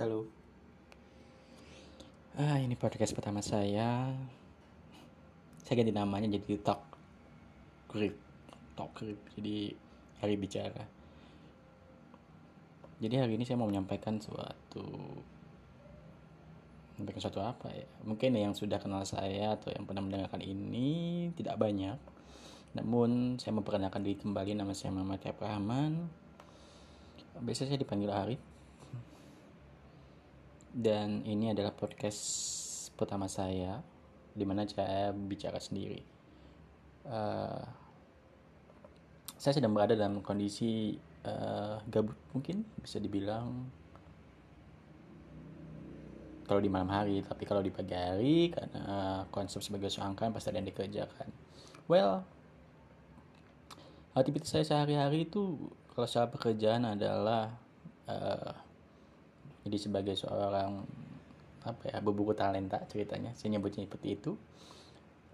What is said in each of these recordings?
Halo. Ah, ini podcast pertama saya. Saya ganti namanya jadi Talk Grip. Talk Grip. Jadi hari bicara. Jadi hari ini saya mau menyampaikan suatu menyampaikan suatu apa ya? Mungkin yang sudah kenal saya atau yang pernah mendengarkan ini tidak banyak. Namun saya memperkenalkan diri kembali nama saya Muhammad Rahman. Biasa saya dipanggil Arif dan ini adalah podcast pertama saya di mana saya bicara sendiri. Uh, saya sedang berada dalam kondisi uh, gabut mungkin bisa dibilang kalau di malam hari tapi kalau di pagi hari karena konsep sebagai seorang kan pasti ada yang dikerjakan. Well, aktivitas saya sehari-hari itu kalau secara pekerjaan adalah uh, jadi sebagai seorang apa ya berburu talenta ceritanya saya nyebutnya seperti itu.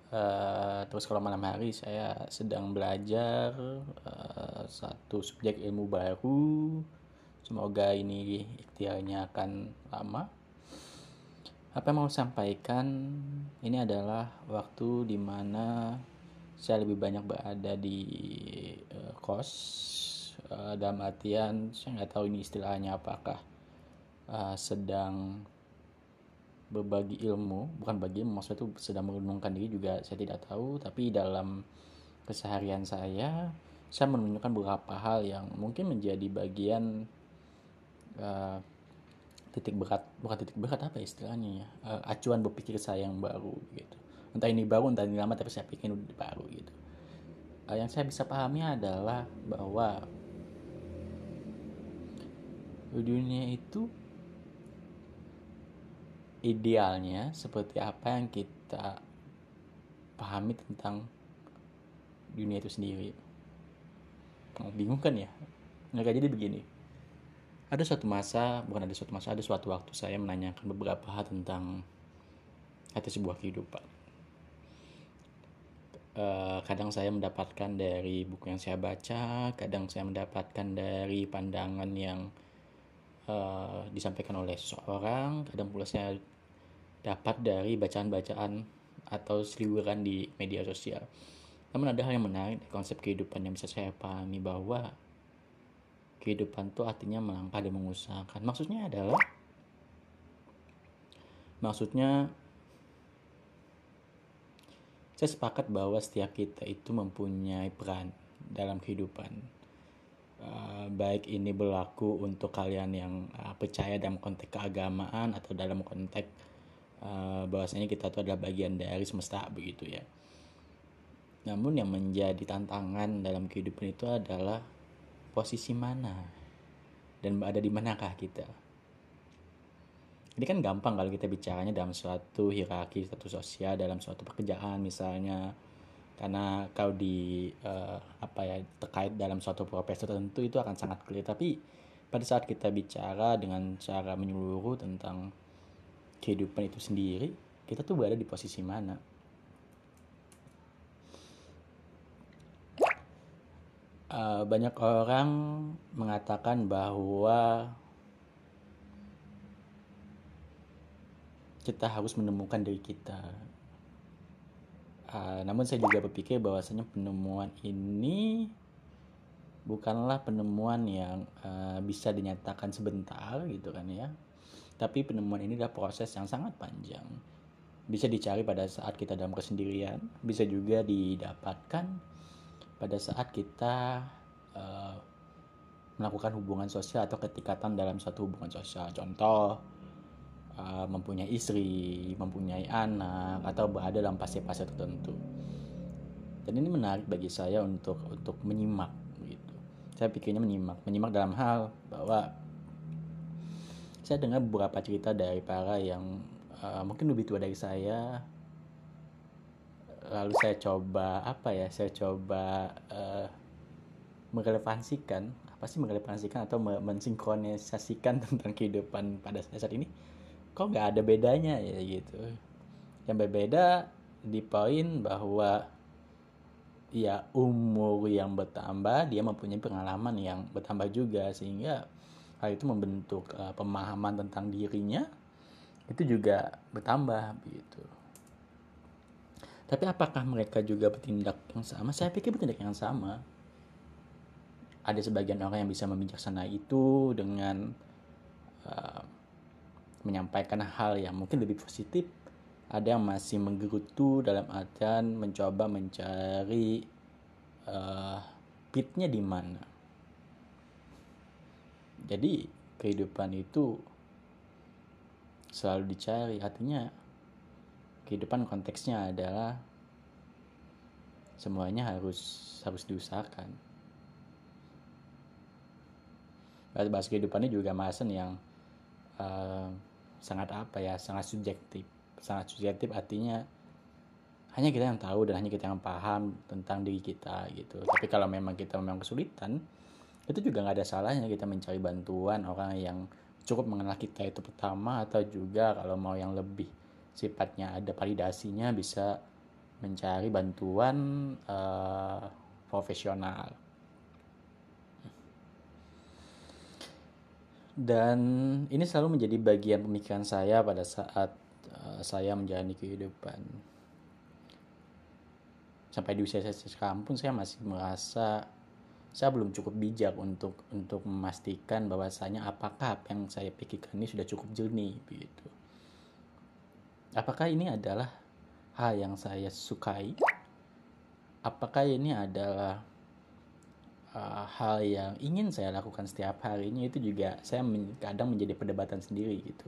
Uh, terus kalau malam hari saya sedang belajar uh, satu subjek ilmu baru. Semoga ini ikhtiarnya akan lama. Apa yang mau sampaikan? Ini adalah waktu di mana saya lebih banyak berada di uh, kos. Uh, dalam artian saya nggak tahu ini istilahnya apakah uh, sedang berbagi ilmu bukan bagi maksudnya itu sedang merenungkan diri juga saya tidak tahu tapi dalam keseharian saya saya menunjukkan beberapa hal yang mungkin menjadi bagian uh, titik berat bukan titik berat apa istilahnya ya uh, acuan berpikir saya yang baru gitu. Entah ini baru entah ini lama tapi saya pikir ini baru gitu. Uh, yang saya bisa pahami adalah bahwa dunia itu idealnya seperti apa yang kita pahami tentang dunia itu sendiri. Oh, bingung kan ya? Nggak jadi begini. Ada suatu masa, bukan ada suatu masa, ada suatu waktu saya menanyakan beberapa hal tentang atau sebuah kehidupan. Uh, kadang saya mendapatkan dari buku yang saya baca, kadang saya mendapatkan dari pandangan yang uh, disampaikan oleh seseorang, kadang pula saya dapat dari bacaan-bacaan atau seliburan di media sosial. Namun ada hal yang menarik konsep kehidupan yang bisa saya pahami bahwa kehidupan itu artinya melangkah dan mengusahakan. Maksudnya adalah maksudnya saya sepakat bahwa setiap kita itu mempunyai peran dalam kehidupan. Uh, baik ini berlaku untuk kalian yang uh, percaya dalam konteks keagamaan atau dalam konteks uh, bahwasanya kita itu adalah bagian dari semesta begitu ya. Namun yang menjadi tantangan dalam kehidupan itu adalah posisi mana dan ada di manakah kita. Ini kan gampang kalau kita bicaranya dalam suatu hierarki status sosial dalam suatu pekerjaan misalnya karena kau di uh, apa ya terkait dalam suatu profesi tertentu itu akan sangat clear tapi pada saat kita bicara dengan cara menyeluruh tentang kehidupan itu sendiri kita tuh berada di posisi mana? Uh, banyak orang mengatakan bahwa kita harus menemukan diri kita. Uh, namun saya juga berpikir bahwasanya penemuan ini bukanlah penemuan yang uh, bisa dinyatakan sebentar gitu kan ya tapi penemuan ini adalah proses yang sangat panjang. Bisa dicari pada saat kita dalam kesendirian, bisa juga didapatkan pada saat kita uh, melakukan hubungan sosial atau ketikatan dalam suatu hubungan sosial. Contoh, uh, mempunyai istri, mempunyai anak, atau berada dalam fase-fase tertentu. Dan ini menarik bagi saya untuk untuk menyimak gitu. Saya pikirnya menyimak, menyimak dalam hal bahwa saya dengar beberapa cerita dari para yang uh, mungkin lebih tua dari saya. Lalu saya coba apa ya saya coba uh, merelevansikan apa sih merelevansikan atau mensinkronisasikan tentang kehidupan pada saat ini. Kok nggak ada bedanya ya gitu. Yang berbeda di poin bahwa ya umur yang bertambah dia mempunyai pengalaman yang bertambah juga sehingga hal itu membentuk uh, pemahaman tentang dirinya itu juga bertambah begitu. Tapi apakah mereka juga bertindak yang sama? Saya pikir bertindak yang sama. Ada sebagian orang yang bisa membijaksana itu dengan uh, menyampaikan hal yang mungkin lebih positif. Ada yang masih menggerutu dalam artian mencoba mencari uh, pitnya di mana jadi kehidupan itu selalu dicari. Artinya kehidupan konteksnya adalah semuanya harus harus diusahakan. Bahas kehidupan ini juga masen yang uh, sangat apa ya sangat subjektif. Sangat subjektif artinya hanya kita yang tahu dan hanya kita yang paham tentang diri kita gitu. Tapi kalau memang kita memang kesulitan itu juga nggak ada salahnya kita mencari bantuan orang yang cukup mengenal kita itu pertama atau juga kalau mau yang lebih sifatnya ada validasinya bisa mencari bantuan uh, profesional. Dan ini selalu menjadi bagian pemikiran saya pada saat uh, saya menjalani kehidupan. Sampai di usia saya sekarang pun saya masih merasa saya belum cukup bijak untuk untuk memastikan bahwasanya apakah apa yang saya pikirkan ini sudah cukup jernih begitu. Apakah ini adalah hal yang saya sukai? Apakah ini adalah uh, hal yang ingin saya lakukan setiap harinya? Itu juga saya men kadang menjadi perdebatan sendiri gitu.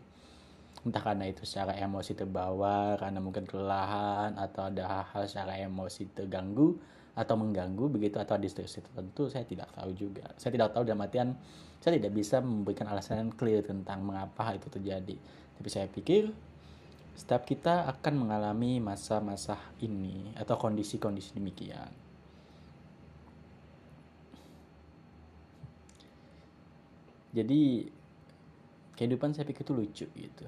Entah karena itu secara emosi terbawa karena mungkin kelelahan atau ada hal-hal secara emosi terganggu atau mengganggu begitu atau distorsi tertentu saya tidak tahu juga. Saya tidak tahu dalam artian saya tidak bisa memberikan alasan yang clear tentang mengapa hal itu terjadi. Tapi saya pikir setiap kita akan mengalami masa-masa ini atau kondisi-kondisi demikian. Jadi kehidupan saya pikir itu lucu gitu.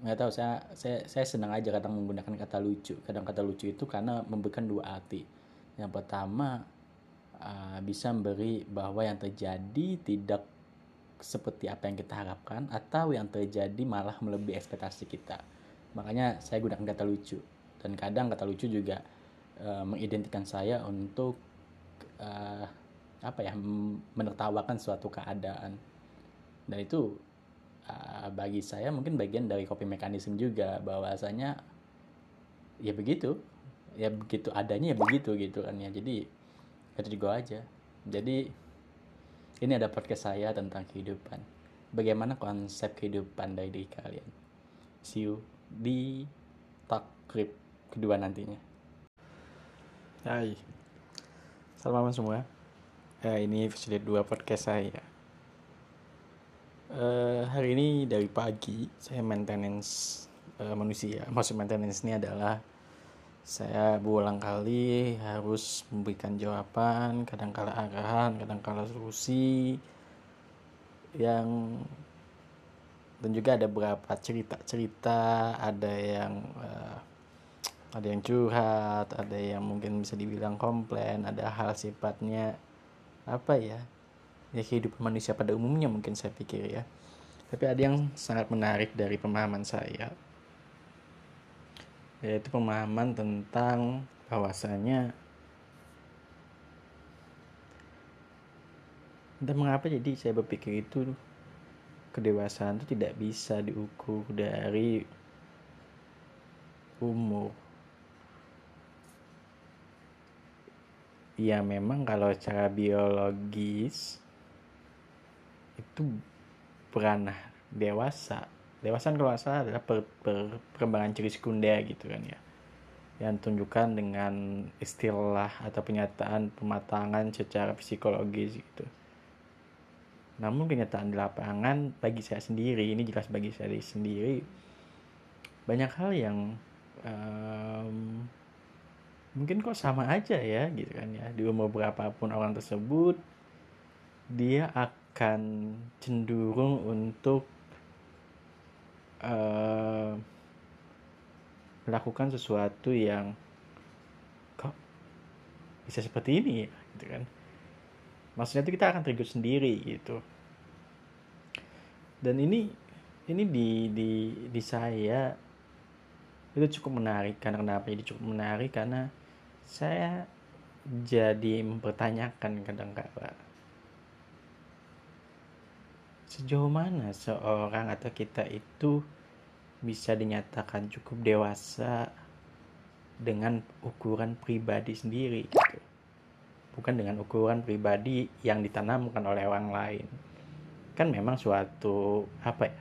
Nggak tahu saya saya saya senang aja kadang menggunakan kata lucu. Kadang kata lucu itu karena memberikan dua arti yang pertama uh, bisa memberi bahwa yang terjadi tidak seperti apa yang kita harapkan atau yang terjadi malah melebihi ekspektasi kita. Makanya saya gunakan kata lucu. Dan kadang kata lucu juga uh, mengidentikan saya untuk uh, apa ya menertawakan suatu keadaan. Dan itu uh, bagi saya mungkin bagian dari copy mekanisme juga bahwasanya ya begitu ya begitu adanya ya begitu gitu kan ya. Jadi itu juga aja. Jadi ini ada podcast saya tentang kehidupan. Bagaimana konsep kehidupan dari diri kalian? See you di takrib kedua nantinya. Hai. Malam semua. Ya, Ini episode 2 podcast saya. Uh, hari ini dari pagi saya maintenance uh, manusia. Maksud maintenance ini adalah saya berulang kali harus memberikan jawaban kadang-kala arahan kadang-kala solusi yang dan juga ada beberapa cerita-cerita ada yang uh, ada yang curhat ada yang mungkin bisa dibilang komplain ada hal sifatnya apa ya ya kehidupan manusia pada umumnya mungkin saya pikir ya. Tapi ada yang sangat menarik dari pemahaman saya yaitu pemahaman tentang bahwasanya dan mengapa jadi saya berpikir itu kedewasaan itu tidak bisa diukur dari umur. Ya memang kalau secara biologis itu beranah dewasa dewasa kalau salah adalah per, per, perkembangan ciri sekunder gitu kan ya. Yang tunjukkan dengan istilah atau penyataan pematangan secara psikologis gitu. Namun kenyataan di lapangan bagi saya sendiri ini jelas bagi saya sendiri banyak hal yang um, mungkin kok sama aja ya gitu kan ya. Di umur berapapun orang tersebut dia akan cenderung untuk uh, melakukan sesuatu yang kok bisa seperti ini ya gitu kan. Maksudnya itu kita akan terikut sendiri gitu. Dan ini ini di di di saya itu cukup menarik. Karena kenapa jadi cukup menarik? Karena saya jadi mempertanyakan kadang-kala sejauh mana seorang atau kita itu bisa dinyatakan cukup dewasa dengan ukuran pribadi sendiri gitu. Bukan dengan ukuran pribadi yang ditanamkan oleh orang lain. Kan memang suatu apa ya?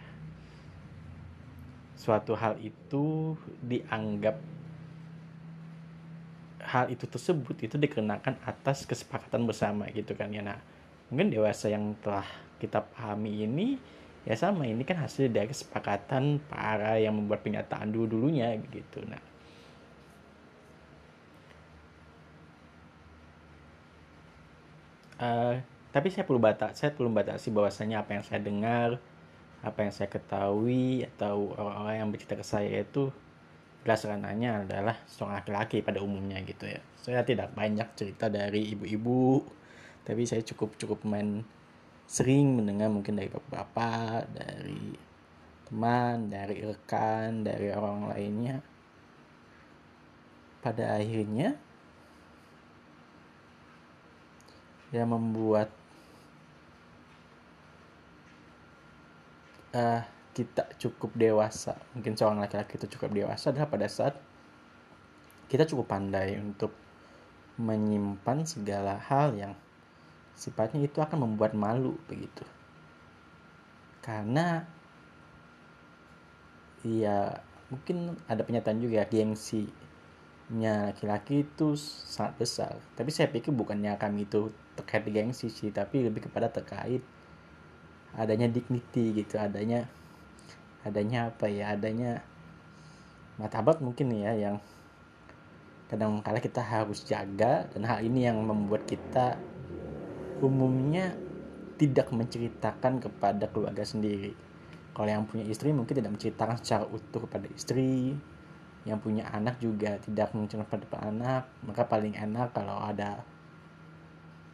Suatu hal itu dianggap hal itu tersebut itu dikenakan atas kesepakatan bersama gitu kan ya. Nah, mungkin dewasa yang telah kita pahami ini ya sama ini kan hasil dari kesepakatan para yang membuat pernyataan dulu dulunya gitu nah Uh, tapi saya perlu batas, saya perlu batasi bahwasanya apa yang saya dengar, apa yang saya ketahui atau orang-orang yang bercerita ke saya itu berdasarkan hanya adalah seorang laki-laki pada umumnya gitu ya. Saya tidak banyak cerita dari ibu-ibu, tapi saya cukup cukup main sering mendengar mungkin dari bapak-bapak, dari teman, dari rekan, dari orang lainnya. Pada akhirnya yang membuat uh, kita cukup dewasa mungkin seorang laki-laki itu cukup dewasa adalah pada saat kita cukup pandai untuk menyimpan segala hal yang sifatnya itu akan membuat malu begitu. Karena ya mungkin ada penyataan juga gengsi nya laki-laki itu sangat besar. Tapi saya pikir bukannya kami itu terkait gengsi sih tapi lebih kepada terkait adanya dignity gitu adanya adanya apa ya adanya martabat mungkin ya yang kadang kala kita harus jaga dan hal ini yang membuat kita umumnya tidak menceritakan kepada keluarga sendiri. Kalau yang punya istri mungkin tidak menceritakan secara utuh kepada istri. Yang punya anak juga tidak menceritakan pada anak. Maka paling enak kalau ada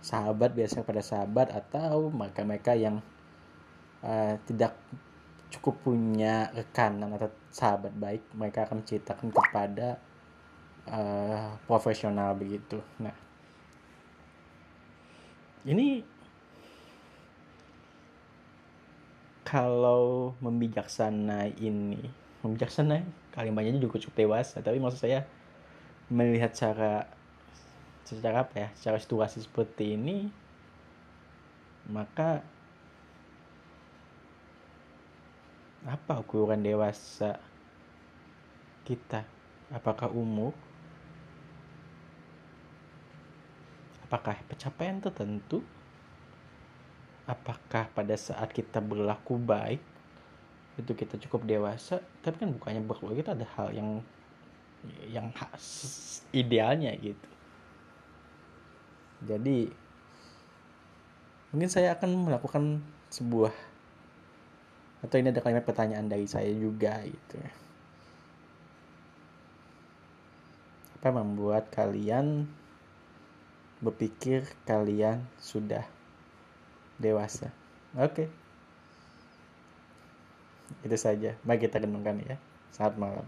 sahabat biasanya pada sahabat atau mereka-mereka yang uh, tidak cukup punya rekanan atau sahabat baik mereka akan menceritakan kepada uh, profesional begitu. Nah ini kalau membijaksana ini bijaksana kalimatnya juga cukup dewasa tapi maksud saya melihat cara secara apa ya secara situasi seperti ini maka apa ukuran dewasa kita? Apakah umur apakah pencapaian tertentu? Apakah pada saat kita berlaku baik itu kita cukup dewasa? Tapi kan bukannya berkeluarga itu ada hal yang yang idealnya gitu. Jadi mungkin saya akan melakukan sebuah atau ini ada kalimat pertanyaan dari saya juga gitu. Apa membuat kalian berpikir kalian sudah dewasa. Oke. Okay itu saja. Mari kita renungkan ya. Saat malam